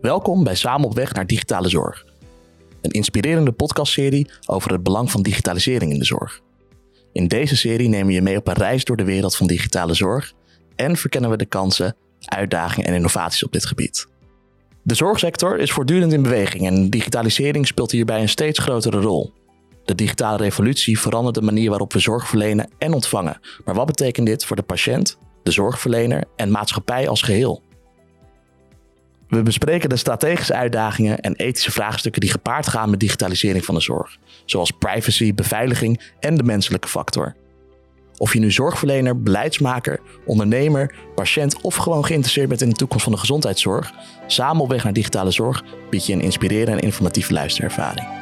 Welkom bij Samen op weg naar digitale zorg. Een inspirerende podcastserie over het belang van digitalisering in de zorg. In deze serie nemen we je mee op een reis door de wereld van digitale zorg en verkennen we de kansen, uitdagingen en innovaties op dit gebied. De zorgsector is voortdurend in beweging en digitalisering speelt hierbij een steeds grotere rol. De digitale revolutie verandert de manier waarop we zorg verlenen en ontvangen. Maar wat betekent dit voor de patiënt, de zorgverlener en maatschappij als geheel? We bespreken de strategische uitdagingen en ethische vraagstukken die gepaard gaan met digitalisering van de zorg, zoals privacy, beveiliging en de menselijke factor. Of je nu zorgverlener, beleidsmaker, ondernemer, patiënt of gewoon geïnteresseerd bent in de toekomst van de gezondheidszorg, samen op weg naar digitale zorg biedt je een inspirerende en informatieve luisterervaring.